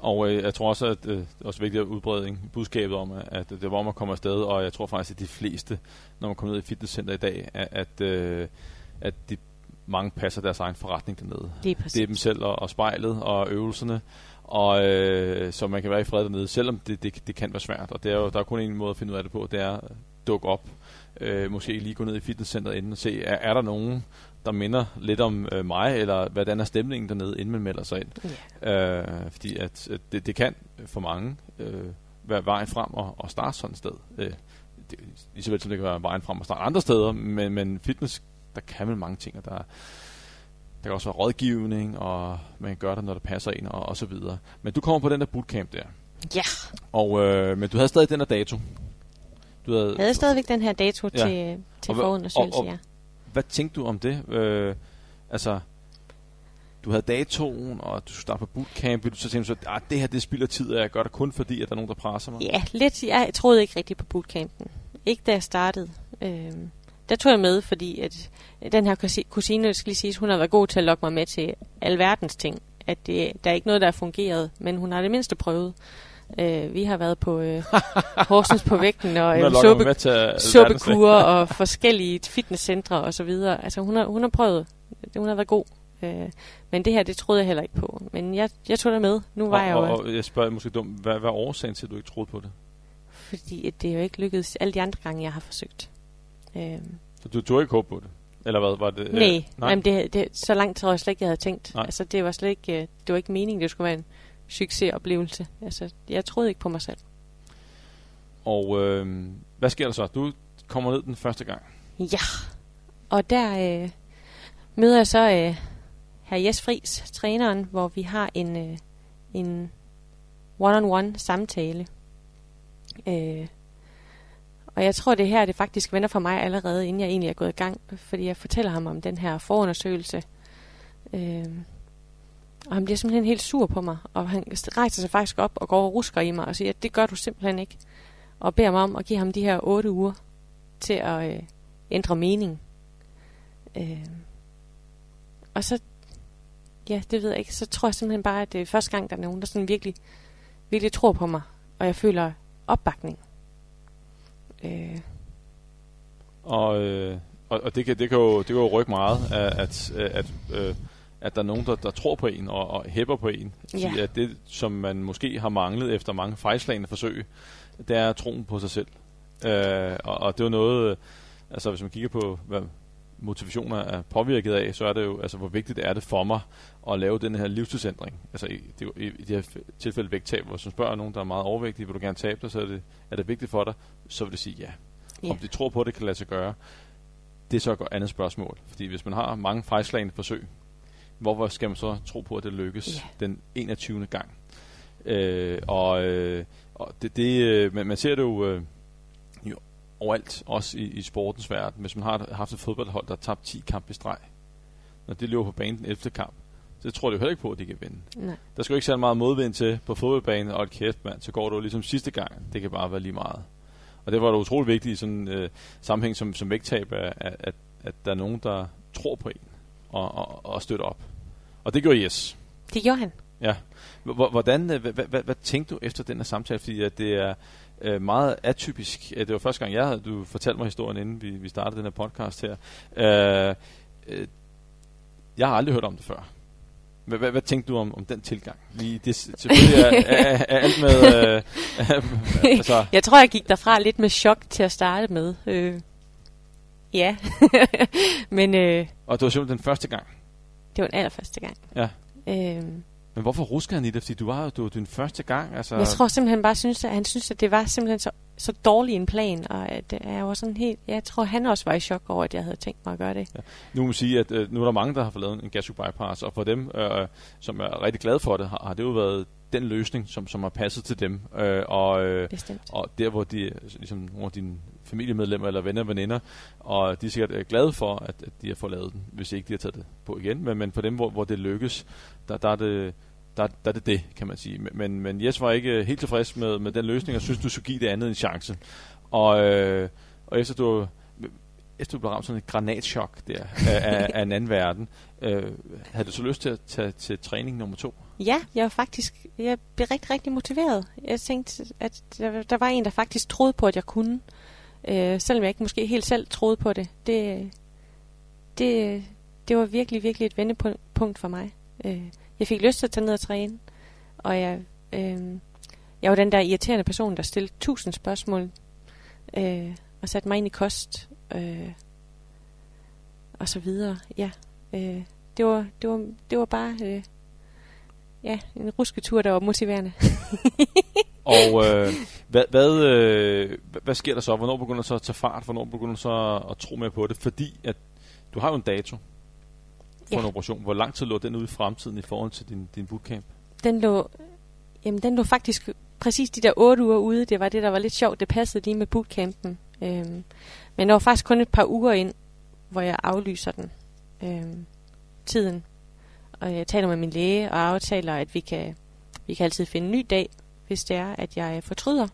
Og øh, jeg tror også, at øh, det er også vigtigt at udbrede budskabet om, at det er, hvor man kommer afsted, og jeg tror faktisk, at de fleste, når man kommer ned i fitnesscenter i dag, at, at, øh, at de mange passer deres egen forretning dernede. Det er, det er dem selv og, og spejlet og øvelserne, og øh, så man kan være i fred dernede, selvom det, det, det kan være svært. Og det er jo, der er kun en måde at finde ud af det på, det er at dukke op. Øh, måske lige gå ned i fitnesscenteret inden og se, er, er der nogen, der minder lidt om øh, mig, eller hvordan er stemningen dernede, inden man melder sig ind. Yeah. Øh, fordi at, at det, det kan for mange øh, være vejen frem og, og starte sådan et sted. Øh, det, lige så vel som det kan være vejen frem og starte andre steder, men, men fitness, der kan man mange ting, og der, der kan også være rådgivning, og man kan gøre det, når det passer ind, og, og så videre. Men du kommer på den der bootcamp der. Ja. Og, øh, men du havde stadig den der dato. Du havde, havde stadigvæk den her dato ja. til, til forundersøgelse, ja hvad tænkte du om det? Øh, altså, du havde datoen, og du skulle starte på bootcamp, så tænkte du så, at ah, det her det spilder tid, og jeg gør det kun fordi, at der er nogen, der presser mig? Ja, lidt. Jeg troede ikke rigtigt på bootcampen. Ikke da jeg startede. Øh, der tog jeg med, fordi at øh, den her kusine, skal lige sige, hun har været god til at lokke mig med til alverdens ting. At det, der er ikke noget, der har fungeret, men hun har det mindste prøvet. Øh, vi har været på øh, Horsens på vægten og *laughs* øh, suppe, suppekur og forskellige fitnesscentre og så videre. Altså hun har, hun har prøvet. Hun har været god. Øh, men det her, det troede jeg heller ikke på. Men jeg, jeg tog det med. Nu var og, jeg jo... Og, og jeg spørger måske dumt, hvad, hvad er årsagen til, at du ikke troede på det? Fordi det er jo ikke lykkedes alle de andre gange, jeg har forsøgt. Øh, så du tog ikke håb på det? Eller hvad var det? Nej, øh, nej. Jamen det, det, så langt tror jeg slet ikke, jeg havde tænkt. Nej. Altså det var slet ikke, øh, det var ikke meningen, det skulle være en succesoplevelse. Altså, jeg troede ikke på mig selv. Og øh, hvad sker der så? Du kommer ned den første gang. Ja, og der øh, møder jeg så øh, her Jes Friis, træneren, hvor vi har en, øh, en one-on-one samtale. Øh, og jeg tror, det her det faktisk vender for mig allerede, inden jeg egentlig er gået i gang, fordi jeg fortæller ham om den her forundersøgelse. Øh, og han bliver simpelthen helt sur på mig, og han rejser sig faktisk op og går og rusker i mig og siger, at det gør du simpelthen ikke. Og beder mig om at give ham de her otte uger til at øh, ændre mening. Øh, og så, ja, det ved jeg ikke, så tror jeg simpelthen bare, at det er første gang, der er nogen, der sådan virkelig, virkelig tror på mig, og jeg føler opbakning. Øh. Og, øh, og, og det, kan, det, kan jo, det kan jo rykke meget, at, at, at øh, at der er nogen, der, der tror på en og, og hæpper på en. Ja. At det, som man måske har manglet efter mange fejlslagende forsøg, det er troen på sig selv. Øh, og, og det er jo noget, altså hvis man kigger på, hvad motivationer er påvirket af, så er det jo, altså hvor vigtigt er det for mig at lave den her livsstilsændring. Altså i, det, i, i det her tilfælde vægttab, hvis man spørger nogen, der er meget overvægtige, vil du gerne tabe dig, så er det, er det vigtigt for dig, så vil det sige ja. ja. Om de tror på, at det kan lade sig gøre, det er så et andet spørgsmål. Fordi hvis man har mange fejlslagende forsøg, hvorfor skal man så tro på, at det lykkes Ja. den 21. gang? Øh, og øh, og det, det, øh, man, man ser det jo, øh, jo overalt, også i, i sportens verden. Hvis man har haft et fodboldhold, der har tabt 10 kampe i streg, når det løber på banen den 11. kamp, så tror de jo heller ikke på, at de kan vinde. Nej. Der skal jo ikke særlig meget modvind til på fodboldbanen, og et kæft mand, så går du jo ligesom sidste gang. Det kan bare være lige meget. Og det var da utroligt vigtigt i sådan en øh, sammenhæng som, som vægttab, at, at, at, at der er nogen, der tror på en og, og, og støtter op. Og det gjorde Jes. Det gjorde han. Ja. Hvordan, øh, hvad, tænkte du efter den her samtale? Fordi at det er øh, meget atypisk. Øh, Det var første gang, jeg havde, du fortalte mig historien, inden vi, vi startede den her podcast her. Øh, øh, jeg har aldrig hørt om det før. Hvad, hvad, hvad tænkte du om, om den tilgang? Lige, det, selvfølgelig er, er, er alt med... Øh, *laughs* altså, Jeg tror, jeg gik derfra lidt med chok til at starte med. Øh, ja. *laughs* Men øh, og det var simpelthen den første gang. Det var den allerførste gang. Ja. Øh, Men hvorfor rusker han i det? Fordi du var jo du, var din første gang. Altså, jeg tror simpelthen han bare synes, at han synes, at det var simpelthen så, så dårlig en plan, og at det er jo sådan helt, jeg tror han også var i chok over, at jeg havde tænkt mig at gøre det. Nu må man sige, at øh, nu er der mange, der har fået lavet en gastric bypass, og for dem, øh, som er rigtig glade for det, har, har det jo været den løsning, som, som har passet til dem. Øh, og, øh, Bestemt. og der, hvor de, ligesom nogle af dine familiemedlemmer eller venner og veninder, og de er sikkert øh, glade for, at, at de har fået lavet den, hvis ikke de har taget det på igen. Men, men for dem, hvor, hvor det lykkes, der, der er det der, der er det det, kan man sige. Men, men Jes var ikke øh, helt tilfreds med, med den løsning, og synes, du skulle give det andet en chance. Og, øh, og efter du efter du blev ramt sådan et granatschok der af, af, af en anden verden, øh, havde du så lyst til at tage til træning nummer to? Ja, jeg var faktisk, jeg blev rigtig, rigtig motiveret. Jeg tænkte, at der, der var en, der faktisk troede på, at jeg kunne. Øh, Øh, selvom jeg ikke måske helt selv troede på det. Det, det, det var virkelig, virkelig et vendepunkt for mig. Øh, jeg fik lyst til at tage ned og træne. Og jeg, øh, jeg var den der irriterende person, der stillede tusind spørgsmål. Øh, og satte mig ind i kost. Øh, og så videre. Ja. Øh, det, var, det, var, det var bare... Øh, Ja, en rusketur, der var motiverende. *laughs* Og øh, hvad, hvad, øh, hvad, sker der så? Hvornår begynder du så at tage fart? Hvornår begynder du så at tro mere på det? Fordi at du har jo en dato for Ja. en operation. Hvor lang tid lå den ude i fremtiden i forhold til din, din bootcamp? Den lå, jamen, den lå faktisk præcis de der otte uger ude. Det var det, der var lidt sjovt. Det passede lige med bootcampen. Øhm, men der var faktisk kun et par uger ind, hvor jeg aflyser den. Øhm, tiden. Og jeg taler med min læge og aftaler, at vi kan, vi kan altid finde en ny dag, hvis det er, at jeg fortryder.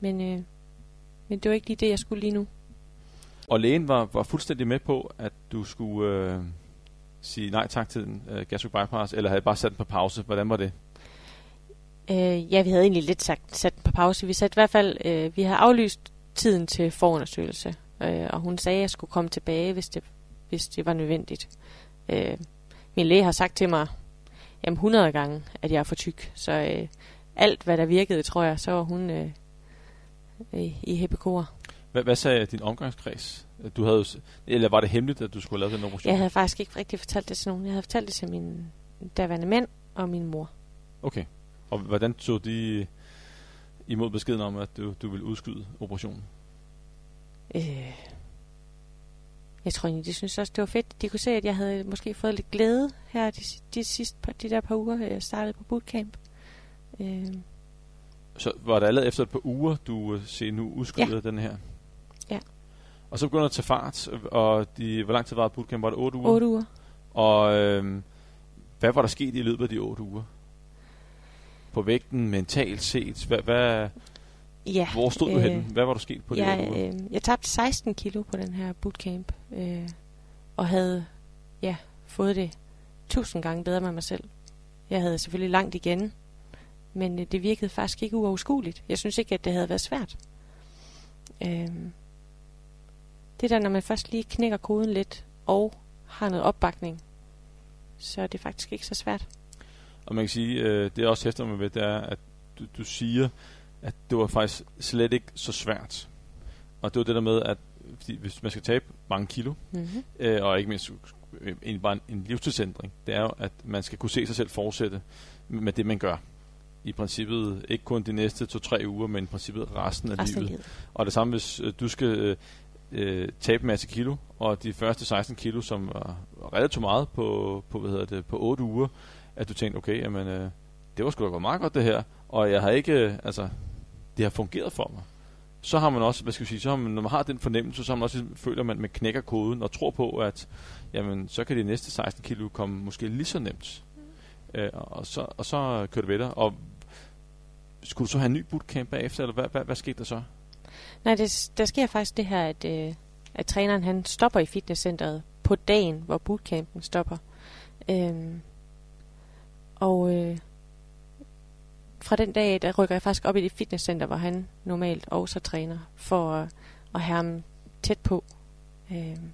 Men, øh, men det var ikke lige det, jeg skulle lige nu. Og lægen var, var fuldstændig med på, at du skulle øh, sige nej tak til den øh, gastric bypass, eller havde bare sat den på pause. Hvordan var det? Øh, ja, vi havde egentlig lidt sagt, sat den på pause. Vi satte i hvert fald, øh, vi havde aflyst tiden til forundersøgelse, øh, og hun sagde, at jeg skulle komme tilbage, hvis det, hvis det var nødvendigt. Øh, min læge har sagt til mig, jamen 100 gange, at jeg er for tyk, så øh, alt, hvad der virkede, tror jeg, så var hun øh, øh, i heppekor. Hvad, hvad sagde din omgangskreds? Du havde, eller var det hemmeligt, at du skulle lave den operation? Jeg havde faktisk ikke rigtig fortalt det til nogen. Jeg havde fortalt det til min daværende mand og min mor. Okay. Og hvordan tog de imod beskeden om, at du, du ville udskyde operationen? Øh, jeg tror egentlig, de synes også, det var fedt. De kunne se, at jeg havde måske fået lidt glæde her de, de sidste de der par uger, jeg startede på bootcamp. Øh, Så var det allerede efter et par uger, du øh, siger, nu udskyder ja. den her? Ja. Og så begynder du at tage fart, og de, hvor lang tid var bootcamp? Var det 8 uger? 8 uger. Og øh, hvad var der sket i løbet af de 8 uger? På vægten, mentalt set? Hvad, hvad, Ja, hvor stod du øh, henne? Hvad var der sket på de 8 jeg, uger? øh, jeg tabte 16 kilo på den her bootcamp, øh, og havde ja, fået det tusind gange bedre med mig selv. Jeg havde selvfølgelig langt igen, men øh, det virkede faktisk ikke uoverskueligt. Jeg synes ikke, at det havde været svært. Øh, det der, når man først lige knækker koden lidt, og har noget opbakning, så er det faktisk ikke så svært. Og man kan sige, øh, det er også hæfter mig ved, det er, at du, du siger, at det var faktisk slet ikke så svært. Og det var det der med, at hvis man skal tabe mange kilo, Mm-hmm. øh, og ikke mindst øh, egentlig bare en, en livsstilsændring, det er jo, at man skal kunne se sig selv fortsætte med det, man gør. I princippet ikke kun de næste to-tre uger, men i princippet resten af Resten af livet. livet. Og det samme, hvis øh, du skal øh, øh, tabe en masse kilo, og de første 16 kilo, som var relativt meget på, på, hvad hedder det, på 8 uger, at du tænkte, okay, jamen, øh, det var sgu da godt meget godt det her, og jeg har ikke, øh, altså, det har fungeret for mig. Så har man også, hvad skal jeg sige, så har man, når man har den fornemmelse, så har man også føler, at man, man knækker koden og tror på, at jamen, så kan de næste 16 kilo komme måske lige så nemt. Mm. Øh, og, så, og så kører det ved dig. Og skulle du så have en ny bootcamp bagefter, eller hvad, hvad, hvad skete der så? Nej, det, der sker faktisk det her, at, øh, at træneren han stopper i fitnesscenteret på dagen, hvor bootcampen stopper. Øhm, og øh, fra den dag, der rykker jeg faktisk op i det fitnesscenter, hvor han normalt også træner, for at, at have ham tæt på. Øhm,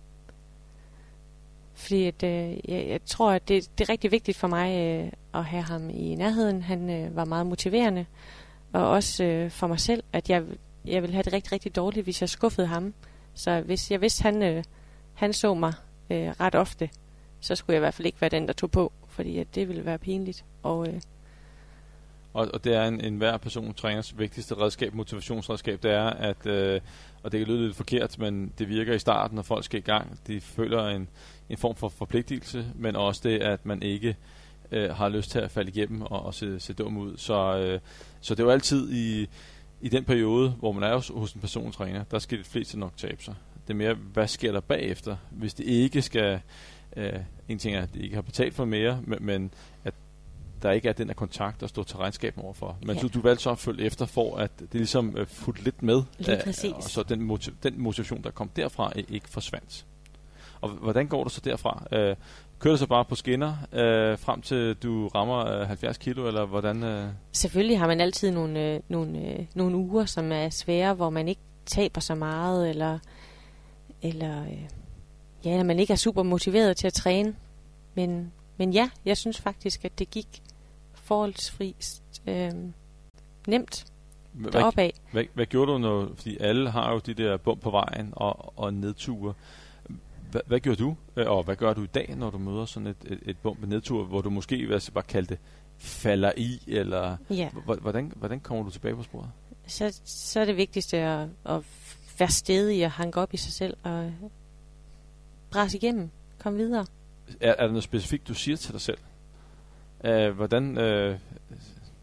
fordi at, øh, jeg, jeg tror, at det, det er rigtig vigtigt for mig øh, at have ham i nærheden. Han øh, var meget motiverende. Og også øh, for mig selv, at jeg, jeg ville have det rigtig, rigtig dårligt, hvis jeg skuffede ham. Så hvis jeg vidste, han, øh, han så mig øh, ret ofte, så skulle jeg i hvert fald ikke være den, der tog på. Fordi at det ville være pinligt. Og, øh, og, og det er en, en hver person træners vigtigste redskab, motivationsredskab, det er, at, øh, og det kan lyde lidt forkert, men det virker i starten, når folk skal i gang. De føler en, en form for forpligtelse, men også det, at man ikke øh, har lyst til at falde igennem og, og se, se dum ud. Så, øh, så det er jo altid i, i den periode, hvor man er hos, hos en persontræner, der skal det fleste nok tabe sig. Det er mere, hvad sker der bagefter, hvis det ikke skal... Øh, en ting er, at de ikke har betalt for mere, men, men at der ikke er den her kontakt, der står til regnskab overfor. Men ja. du, du valgte så at følge efter, for at det ligesom uh, fulgte lidt med. Lige præcis. Og så den, motiv- den motivation, der kom derfra, ikke forsvandt. Og hvordan går det så derfra? Uh, kører du så bare på skinner uh, frem til du rammer uh, 70 kilo, eller hvordan? Uh? Selvfølgelig har man altid nogle, uh, nogle, uh, nogle uger, som er svære, hvor man ikke taber så meget, eller, eller uh, ja, eller man ikke er super motiveret til at træne. Men, men ja, jeg synes faktisk, at det gik forholdsvis øh, nemt deroppe af. Hvad, hvad gjorde du, når, fordi alle har jo de der bump på vejen og, og nedture. Hvad, hvad gjorde du, øh, og hvad gør du i dag, når du møder sådan et, et, et bump nedtur, hvor du måske hvad bare kalde det falder i, eller ja. hvordan, hvordan kommer du tilbage på sporet? Så, så er det vigtigste at, at være stedig og hanke op i sig selv og bræse igennem, komme videre. Er, er der noget specifikt, du siger til dig selv? Uh, hvordan uh,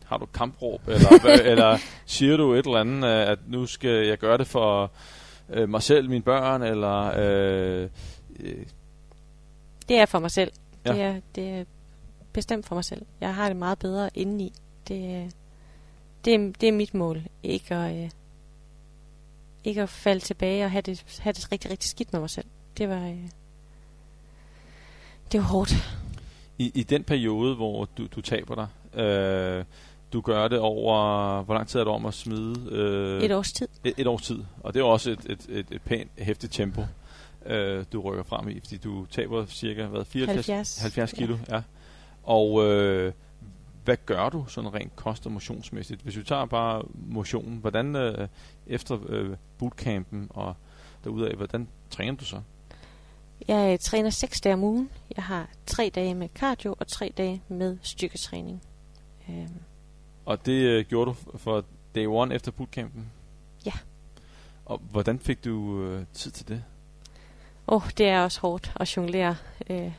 har du kampråb, eller, *laughs* eller siger du et eller andet, uh, at nu skal jeg gøre det for uh, mig selv, mine børn, eller... Uh, uh, det er for mig selv. Ja. Det, er, det er bestemt for mig selv. Jeg har det meget bedre indeni. Det, det, er, det er mit mål. Ikke at, uh, ikke at falde tilbage og have det, have det rigtig, rigtig skidt med mig selv. Det var... Uh, det var hårdt i, i den periode, hvor du, du taber dig, øh, du gør det over, hvor lang tid er det om at smide? Øh, et års tid. Et, et års tid, og det er også et, et, et, et pænt, hæftigt tempo, øh, du rykker frem i, fordi du taber cirka hvad, 74, 70, 70 kilo. Ja. ja. Og øh, hvad gør du sådan rent kost- og motionsmæssigt? Hvis vi tager bare motionen, hvordan øh, efter øh, bootcampen og derudaf, hvordan træner du så? Jeg træner seks dage om ugen. Jeg har tre dage med cardio og tre dage med styrketræning. Øhm. Og det øh, gjorde du for day one efter bootcampen? Ja. Og hvordan fik du øh, tid til det? Åh, oh, det er også hårdt at jonglere øh,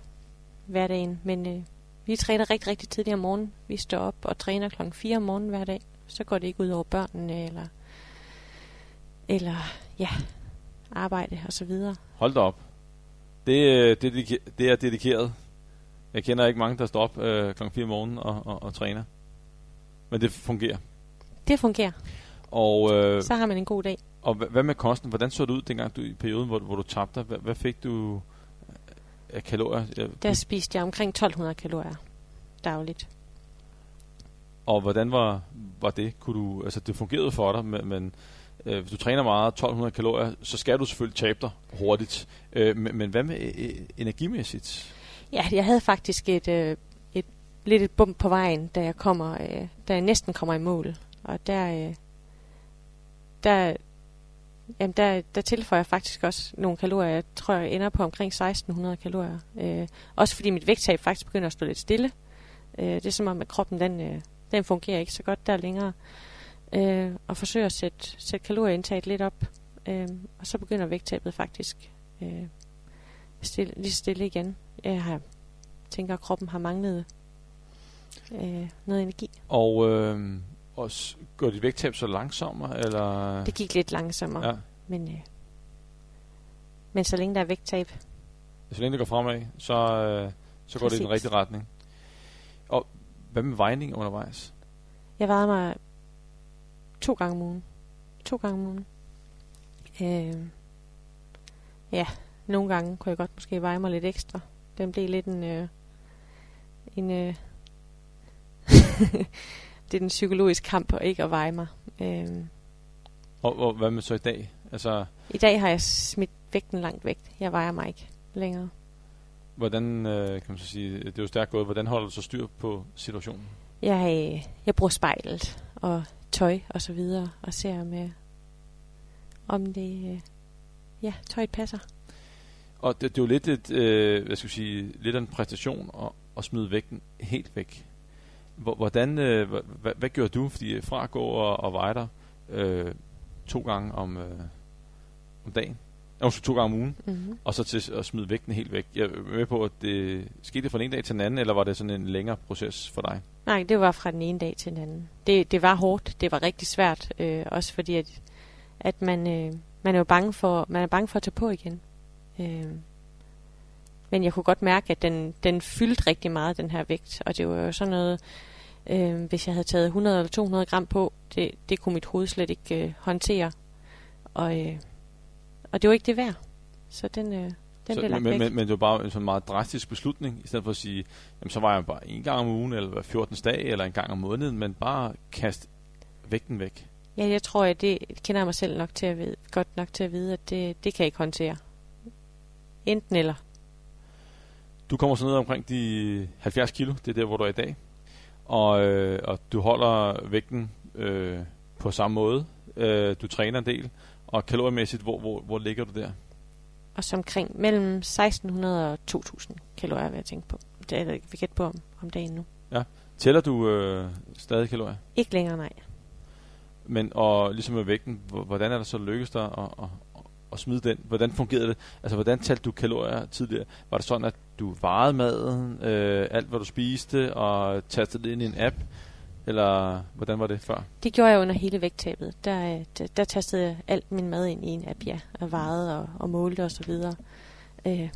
hverdagen, men øh, vi træner rigtig, rigtig tidligt om morgenen. Vi står op og træner klokken 4 om morgenen hver dag. Så går det ikke ud over børnene eller, eller ja, arbejde og så videre. Hold da op. Det, øh, det, det er dedikeret. Jeg kender ikke mange, der står op øh, kl. 4 om morgenen og, og, og træner. Men det fungerer. Det fungerer. Og, øh, så har man en god dag. Og hvad med kosten? Hvordan så det ud dengang du, i perioden, hvor, hvor du tabte hvad, hvad fik du af kalorier? Der spiste jeg omkring 1200 kalorier dagligt. Og hvordan var, var det? Kunne du, altså det fungerede for dig, men, men øh, hvis du træner meget, 1200 kalorier, så skal du selvfølgelig tabe dig hurtigt. Øh, men, men hvad med øh, energimæssigt? Ja, jeg havde faktisk et, øh, et lidt et bump på vejen, da jeg kommer, øh, da jeg næsten kommer i mål. Og der, øh, der, jamen der, der tilføjer jeg faktisk også nogle kalorier. Jeg tror, jeg ender på omkring 1600 kalorier. Øh, også fordi mit vægttab faktisk begynder at stå lidt stille. Øh, det er som om, at kroppen den, øh, den fungerer ikke så godt der længere øh, og forsøger at sætte, sætte kalorieindtaget lidt op. Øh, og så begynder vægttabet faktisk øh, stille, lige stille igen. Jeg har, tænker, at kroppen har manglet øh, noget energi. Og, øh, og går dit vægttab så langsommere, eller? Det gik lidt langsommere, Ja, men, øh, men så længe der er vægttab, så længe det går fremad, så, øh, så går det i den rigtige retning. Og hvad med vejning undervejs? Jeg vejede mig to gange om ugen. To gange om ugen. Øh, ja, nogle gange kunne jeg godt måske veje mig lidt ekstra. Den blev lidt en... Øh, en øh, *laughs* det er den psykologiske kamp at ikke at veje mig. Øh, Og, og hvad med så i dag? Altså, I dag har jeg smidt vægten langt væk. Jeg vejer mig ikke længere. hvordan, øh, kan man så sige, det er jo stærkt gået, hvordan holder du så styr på situationen? Jeg, øh, jeg bruger spejlet og tøj og så videre, og ser med, om det, øh, ja, tøjet passer. Og det, det er jo lidt et, øh, hvad skal jeg sige, lidt af en præstation at, at smide vægten helt væk. Hvor- Hvordan, øh, hvad, hvad, gør du? Fordi fra at gå og, og veje dig øh, to gange om, øh, om dagen, øh, to gange om ugen, Mm-hmm. og så til at smide vægten helt væk. Jeg er med på, at det skete fra den ene dag til den anden, eller var det sådan en længere proces for dig? Nej, det var fra den ene dag til den anden. Det, det var hårdt. Det var rigtig svært. Øh, også fordi, at, at man, øh, man er jo bange for, man er bange for at tage på igen. Øh, men jeg kunne godt mærke, at den, den fyldte rigtig meget, den her vægt. Og det var jo sådan noget, øh, hvis jeg havde taget 100 eller 200 gram på, det, det kunne mit hoved slet ikke øh, håndtere. Og, øh, og det var ikke det værd. Så den, øh, den så, blev lagt men, væk. men, men det var bare en sådan meget drastisk beslutning, i stedet for at sige, jamen, så var jeg bare en gang om ugen, eller hver 14. dag, eller en gang om måneden, men bare kast vægten væk. Ja, jeg tror, at det kender jeg mig selv nok til at vide, godt nok til at vide, at det, det kan jeg ikke håndtere. Enten eller. Du kommer så ned omkring de 70 kilo, det er der, hvor du er i dag. Og, øh, og du holder vægten øh, på samme måde. Øh, du træner en del. Og kaloriemæssigt, hvor, hvor, hvor ligger du der? Og så omkring mellem 1600 og 2000 kalorier, vil jeg tænke på. Det er jeg vi gætte på om, om dagen nu. Tæller du øh, stadig kalorier? Ikke længere, nej. Men og ligesom med vægten, hvor- hvordan er det så lykkedes dig at, at, at, at smide den? Hvordan fungerede det? Altså, hvordan talte du kalorier tidligere? Var det sådan, at du vejede maden, øh, alt hvad du spiste, og tastede det ind i en app? Eller hvordan var det før? Det gjorde jeg under hele vægttabet. Der, øh, der, der tastede jeg alt min mad ind i en app, ja. Og vejede og, og målte og så videre. Øh,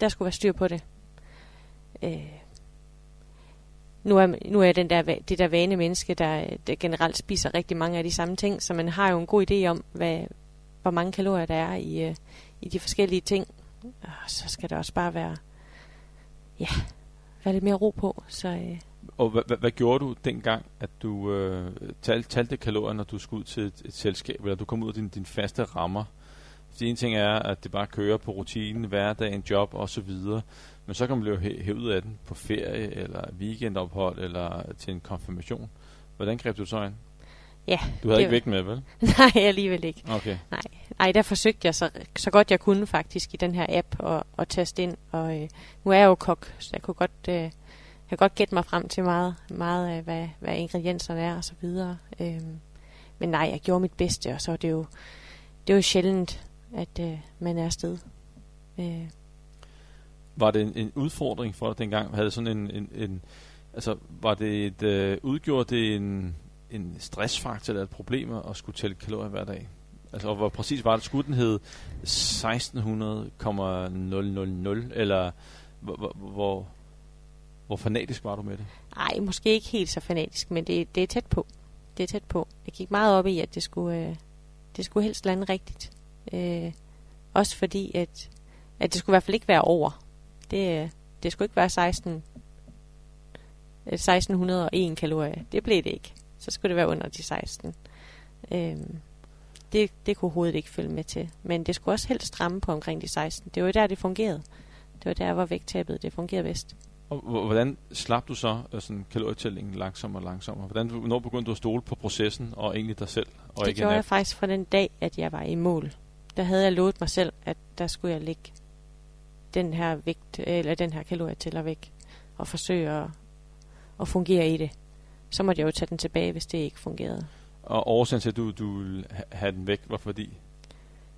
der skulle være styr på det. Øh, nu er, nu er jeg den der, det der vane menneske, der, der generelt spiser rigtig mange af de samme ting, så man har jo en god idé om, hvad, hvor mange kalorier der er i, øh, i de forskellige ting. Og så skal det også bare være, ja, være lidt mere ro på. Så øh, Og hvad, hvad, hvad gjorde du dengang, at du øh, talte, talte kalorier, når du skulle ud til et, et selskab, eller du kom ud af din, din faste rammer? Fordi en ting er, at det bare kører på rutinen, hverdagen, job og så videre. Men så kan man blive hæ- hævet ud af den på ferie, eller weekendophold, eller til en konfirmation. Hvordan greb du så ind? Ja, Du havde ikke vægt med, vel? *laughs* nej, alligevel ikke. Okay. Ej, der forsøgte jeg så, så godt jeg kunne faktisk i den her app og, og taste ind. Og øh, nu er jeg jo kok, så jeg kunne godt, øh, jeg godt gætte mig frem til meget, meget af, hvad, hvad ingredienserne er og så videre. Øhm, men nej, jeg gjorde mit bedste, og så er det jo, det er jo sjældent, at øh, man er afsted. Øh, Var det en, en udfordring for dig dengang? Havde det sådan en, en, en altså, var det et, øh, udgjorde det en, en stressfaktor eller et problem at skulle tælle kalorier hver dag? Altså, og hvor præcis var det? Skulle den hedde 1600,000, eller hvor, hvor, hvor, hvor fanatisk var du med det? Nej, måske ikke helt så fanatisk, men det, det er tæt på. Det er tæt på. Jeg gik meget op i, at det skulle, øh, det skulle helst lande rigtigt. Øh, også fordi, at, at det skulle i hvert fald ikke være over. Det, øh, det skulle ikke være 16, 1601 øh, kalorier. Det blev det ikke. Så skulle det være under de 16. Øh, det, det kunne hovedet ikke følge med til. Men det skulle også helst ramme på omkring de 16. Det var jo der, det fungerede. Det var der, hvor vægttabet det fungerede bedst. Og hvor- hvordan slap du så øh, sådan kalorietællingen langsommere og langsommere? Hvordan, når begyndte du at stole på processen og egentlig dig selv? Og det ikke gjorde jeg faktisk fra den dag, at jeg var i mål. Der havde jeg lovet mig selv, at der skulle jeg lægge den her vægt, eller den her kalorietæller væk, og forsøge at, at fungere i det. Så måtte jeg jo tage den tilbage, hvis det ikke fungerede. Og årsagen til, at du, du ville ha- have den væk, var fordi?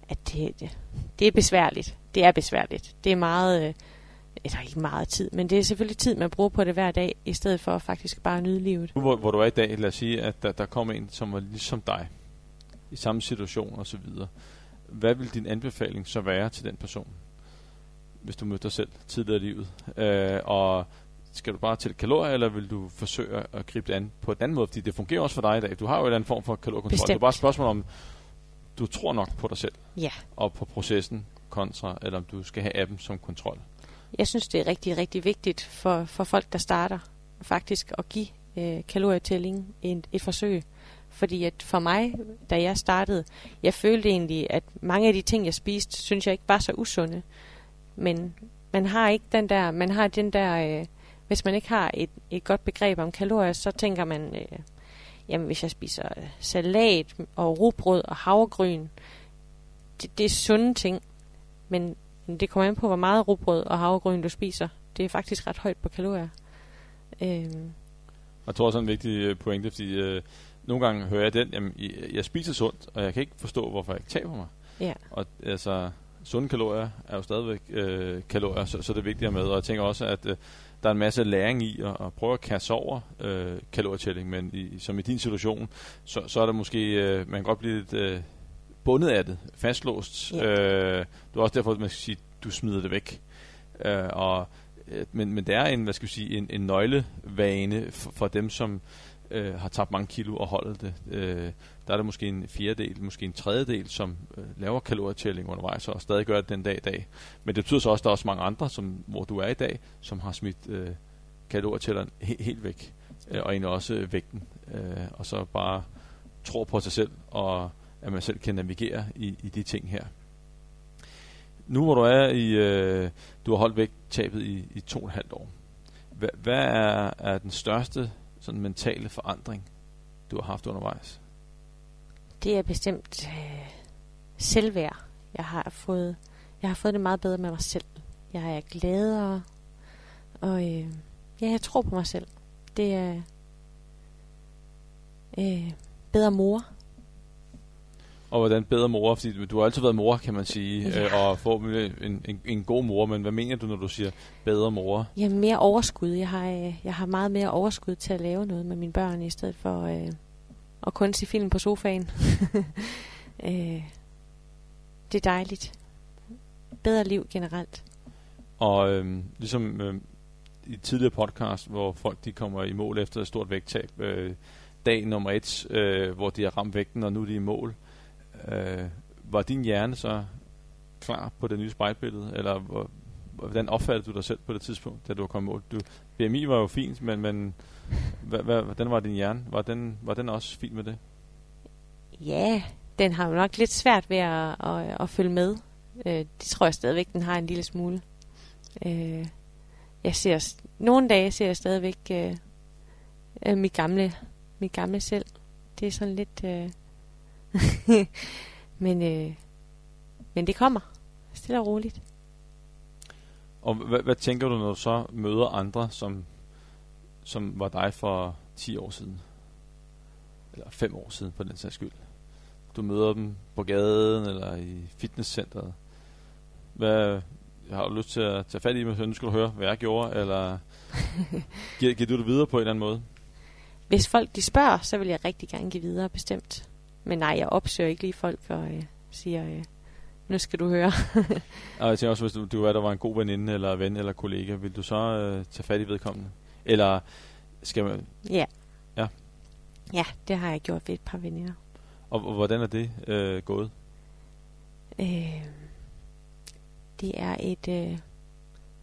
at det, det, det er besværligt. Det er besværligt. Det er meget, øh, eller ikke meget tid, men det er selvfølgelig tid, man bruger på det hver dag, i stedet for faktisk bare at nyde livet. Hvor, hvor du er i dag, lad os sige, at der, der kommer en, som var ligesom dig, i samme situation og så videre. Hvad vil din anbefaling så være til den person, hvis du mødte dig selv tidligere i livet? Øh, og skal du bare til kalorier, eller vil du forsøge at gribe det an på en anden måde? Fordi det fungerer også for dig i dag. Du har jo en eller anden form for kaloriekontrol. Bestemt. Det er bare et spørgsmål om, du tror nok på dig selv Ja, og på processen kontra, eller om du skal have appen som kontrol. jeg synes, det er rigtig, rigtig vigtigt for, for folk, der starter, faktisk at give øh, kalorietælling et, et forsøg. Fordi at for mig, da jeg startede, jeg følte egentlig, at mange af de ting, jeg spiste, synes jeg ikke var så usunde. Men man har ikke den der, man har den der, øh, hvis man ikke har et, et godt begreb om kalorier, så tænker man, øh, jamen hvis jeg spiser øh, salat og rugbrød og havregryn, det, det er sunde ting. Men, det kommer an på, hvor meget rugbrød og havregryn du spiser. Det er faktisk ret højt på kalorier. Og jeg tror også er en vigtig øh, pointe, fordi øh, nogle gange hører jeg den, jamen, jeg spiser sundt, og jeg kan ikke forstå, hvorfor jeg ikke taber mig. ja, Og altså, sunde kalorier er jo stadigvæk øh, kalorier, så, så det er vigtigt at med. Og jeg tænker også, at øh, der er en masse læring i at, at prøve at kaste over øh, kalorietælling, men i, som i din situation, så, så er der måske, øh, man kan godt blive lidt øh, bundet af det, fastlåst. Ja. Øh, det er også derfor, at man skal sige, du smider det væk. Øh, og, øh, men, men det er en, hvad skal vi sige, en, en nøglevane for, for dem, som øh, har tabt mange kilo og holdet det. Øh, der er der måske en fjerdedel, måske en tredjedel, som øh, laver kalorietælling undervejs og stadig gør det den dag i dag. Men det betyder så også, at der er også mange andre, som, hvor du er i dag, som har smidt øh, kalorietælleren he- helt væk. Øh, og egentlig også øh, vægten. Øh, og så bare tror på sig selv, og at man selv kan navigere i, i de ting her. Nu hvor du er i, øh, du har holdt vægttabet i, i to og et halvt år. Hvad, hvad er, er den største sådan mentale forandring, du har haft undervejs? Det er bestemt øh, selvværd. Jeg har fået, jeg har fået det meget bedre med mig selv. Jeg er gladere, og øh, ja, jeg tror på mig selv. Det er øh, bedre mor. Og hvordan bedre mor, fordi du har altid været mor, kan man sige, Ja. øh, og få en, en, en god mor, men hvad mener du, når du siger bedre mor? Har mere overskud. Jeg har, øh, jeg har meget mere overskud til at lave noget med mine børn, i stedet for øh, og kun se film på sofaen. *laughs* øh, det er dejligt. Bedre liv generelt. Og øh, ligesom øh, i tidligere podcast, hvor folk de kommer i mål efter et stort vægttab, øh, dag nummer et, øh, hvor de har ramt vægten, og nu er de i mål, øh, var din hjerne så klar på det nye spejlbillede, eller hvor, hvordan opfattede du dig selv på det tidspunkt, da du var kommet mål? Du, BMI var jo fint, men, men hvad, hvad, hvordan var din hjerne? Var den, var den også fin med det? Ja, den har jo nok lidt svært ved at, at, at følge med. Øh, det tror jeg stadigvæk, den har en lille smule. Øh, jeg ser, nogle dage ser jeg stadigvæk øh, øh, mit, gamle, mit gamle selv. Det er sådan lidt... Øh, *laughs* men, øh, men det kommer. Stille og roligt. Og hvad, hvad tænker du, når du så møder andre, som, som var dig for 10 år siden? Eller 5 år siden, på den sags skyld. Du møder dem på gaden, eller i fitnesscenteret. Hvad, har du lyst til at tage fat i mig, så nu skal du høre, hvad jeg gjorde, eller *laughs* giver, giver du det videre på en eller anden måde? Hvis folk de spørger, så vil jeg rigtig gerne give videre, bestemt. Men nej, jeg opsøger ikke lige folk og øh, siger, øh, nu skal du høre. *laughs* Og jeg tænker også, hvis du, du er, der var en god veninde, eller ven, eller kollega, vil du så øh, tage fat i vedkommende? Eller skal man, Ja. Ja. Ja, det har jeg gjort ved et par veninder. og, og hvordan er det øh, gået? Øh, det er et øh,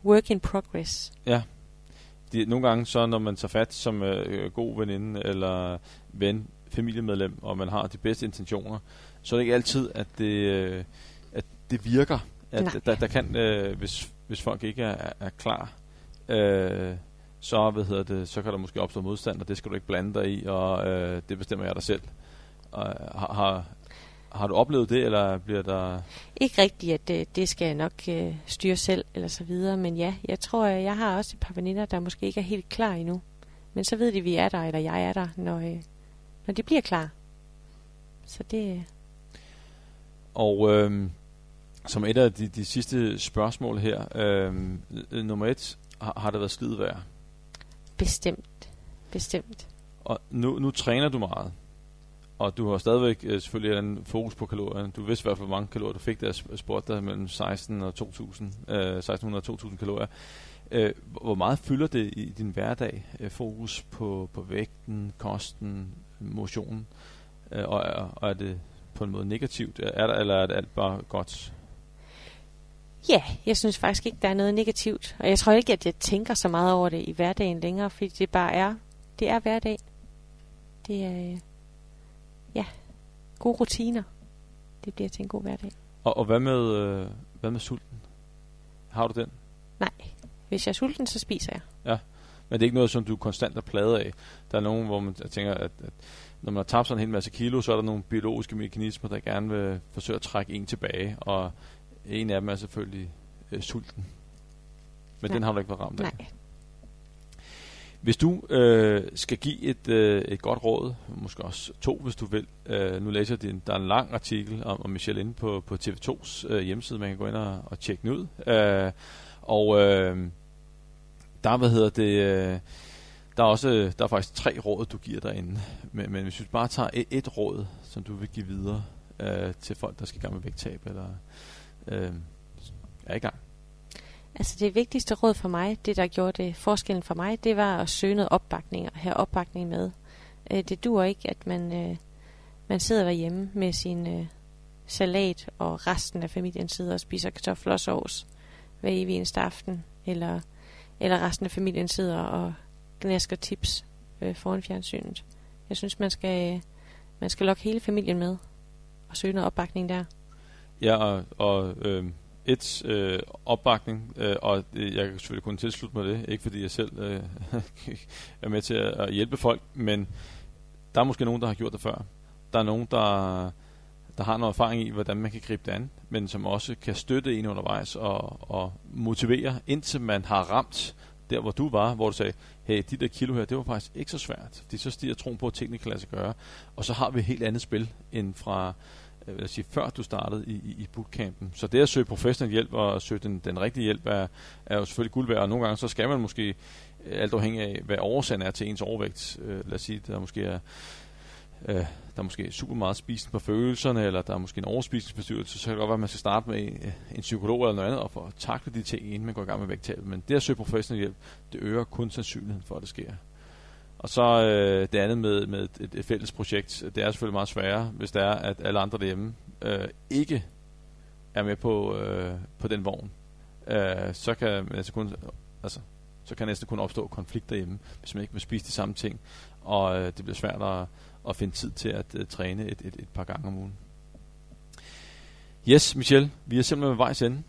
work in progress. de, nogle gange så, når man tager fat som øh, god veninde eller ven, familiemedlem, og man har de bedste intentioner, så er det ikke altid, at det, øh, det virker. At Nej. der, der kan, øh, hvis, hvis folk ikke er, er klar, øh, så, hvad hedder det, så kan der måske opstå modstand, og det skal du ikke blande dig i, og øh, det bestemmer jeg dig selv. Og, øh, har, har, har du oplevet det, eller bliver der... Ikke rigtigt, at det, det skal jeg nok øh, styre selv, eller så videre. Men ja, jeg tror, at jeg har også et par veninder, der måske ikke er helt klar endnu. Men så ved de, vi er der, eller jeg er der, når, øh, når de bliver klar. Så det... Og øh, som et af de, de sidste spørgsmål her, øh, nummer et, har, har det været skide værd? Bestemt. Bestemt. Og nu, nu træner du meget. Og du har stadigvæk øh, selvfølgelig en fokus på kalorier. Du vidste i hvert fald, hvor mange kalorier du fik, der spurgte dig mellem 16 og 2000, øh, 1600 og 2000 kalorier. Øh, hvor meget fylder det i din hverdag? Øh, fokus på, på vægten, kosten, motionen? Øh, og, og er det på en måde negativt? Er der, eller er det alt bare godt? Ja, jeg synes faktisk ikke, der er noget negativt. Og jeg tror ikke, at jeg tænker så meget over det i hverdagen længere, fordi det bare er, det er hverdag. Det er, øh, ja, gode rutiner. Det bliver til en god hverdag. Og, og hvad, med, øh, hvad med sulten? Har du den? Nej, hvis jeg er sulten, så spiser jeg. Ja, men det er ikke noget, som du konstant er pladet af. Der er nogen, hvor man tænker, at, at når man har tabt sådan en hel masse kilo, så er der nogle biologiske mekanismer, der gerne vil forsøge at trække en tilbage, og en af dem er selvfølgelig øh, sulten. Men Nej. den har du ikke været ramt af. Nej. Hvis du øh, skal give et, øh, et godt råd, måske også to, hvis du vil. Øh, nu læser jeg din, der er en lang artikel om, om Michelle inde på, på TV2's øh, hjemmeside. Man kan gå ind og, og tjekke den ud. Øh, og øh, der, hvad hedder det... Øh, der er også der er faktisk tre råd, du giver derinde. Men, men hvis vi bare tager et, et råd, som du vil give videre øh, til folk, der skal i gang med vægttab, eller øh, er i gang. Altså det vigtigste råd for mig, det der gjorde det forskellen for mig, det var at søge noget opbakning og have opbakning med. Øh, det dur ikke, at man, øh, man sidder derhjemme med sin øh, salat, og resten af familien sidder og spiser kartofler og sovs hver evig eneste aften, eller, eller resten af familien sidder og gnasker tips øh, foran fjernsynet. Jeg synes, man skal, man skal lokke hele familien med og søge noget opbakning der. Ja, og, og øh, et øh, opbakning, øh, og det, jeg kan selvfølgelig kun tilslutte mig det, ikke fordi jeg selv øh, *laughs* er med til at, at hjælpe folk, men der er måske nogen, der har gjort det før. Der er nogen, der, der har noget erfaring i, hvordan man kan gribe det an, men som også kan støtte en undervejs og, og motivere, indtil man har ramt der, hvor du var, hvor du sagde, hey, de der kilo her, det var faktisk ikke så svært. Det så stiger troen på, at tingene kan lade sig gøre. Og så har vi et helt andet spil, end fra Øh, jeg vil sige, før du startede i, i, i bootcampen. Så det at søge professionel hjælp og søge den, den rigtige hjælp er, er jo selvfølgelig guld værd, og nogle gange så skal man måske, øh, alt afhængig af, hvad årsagen er til ens overvægt, øh, lad os sige, der måske er øh, der er måske super meget spisen på følelserne, eller der er måske en overspisningsforstyrrelse, så kan det godt være, at man skal starte med en, en psykolog eller noget andet, og få takle de ting, inden man går i gang med vægttabet. Men det at søge professionel hjælp, det øger kun sandsynligheden for, at det sker. Og så øh, det andet med, med et, et fælles projekt, det er selvfølgelig meget sværere, hvis det er, at alle andre derhjemme øh, ikke er med på, øh, på den vogn. Øh, så kan altså kun, altså, så kan næsten kun opstå konflikt derhjemme, hvis man ikke vil spise de samme ting, og øh, det bliver svært at, at finde tid til at øh, træne et, et, et par gange om ugen. Yes, Michel, vi er simpelthen ved vejs ende.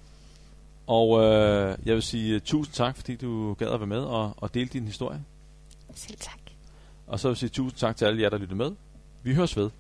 Og øh, jeg vil sige uh, tusind tak, fordi du gad at være med og, og dele din historie. Selv tak. Og så vil jeg sige tusind tak til alle jer, der lyttede med. Vi høres ved.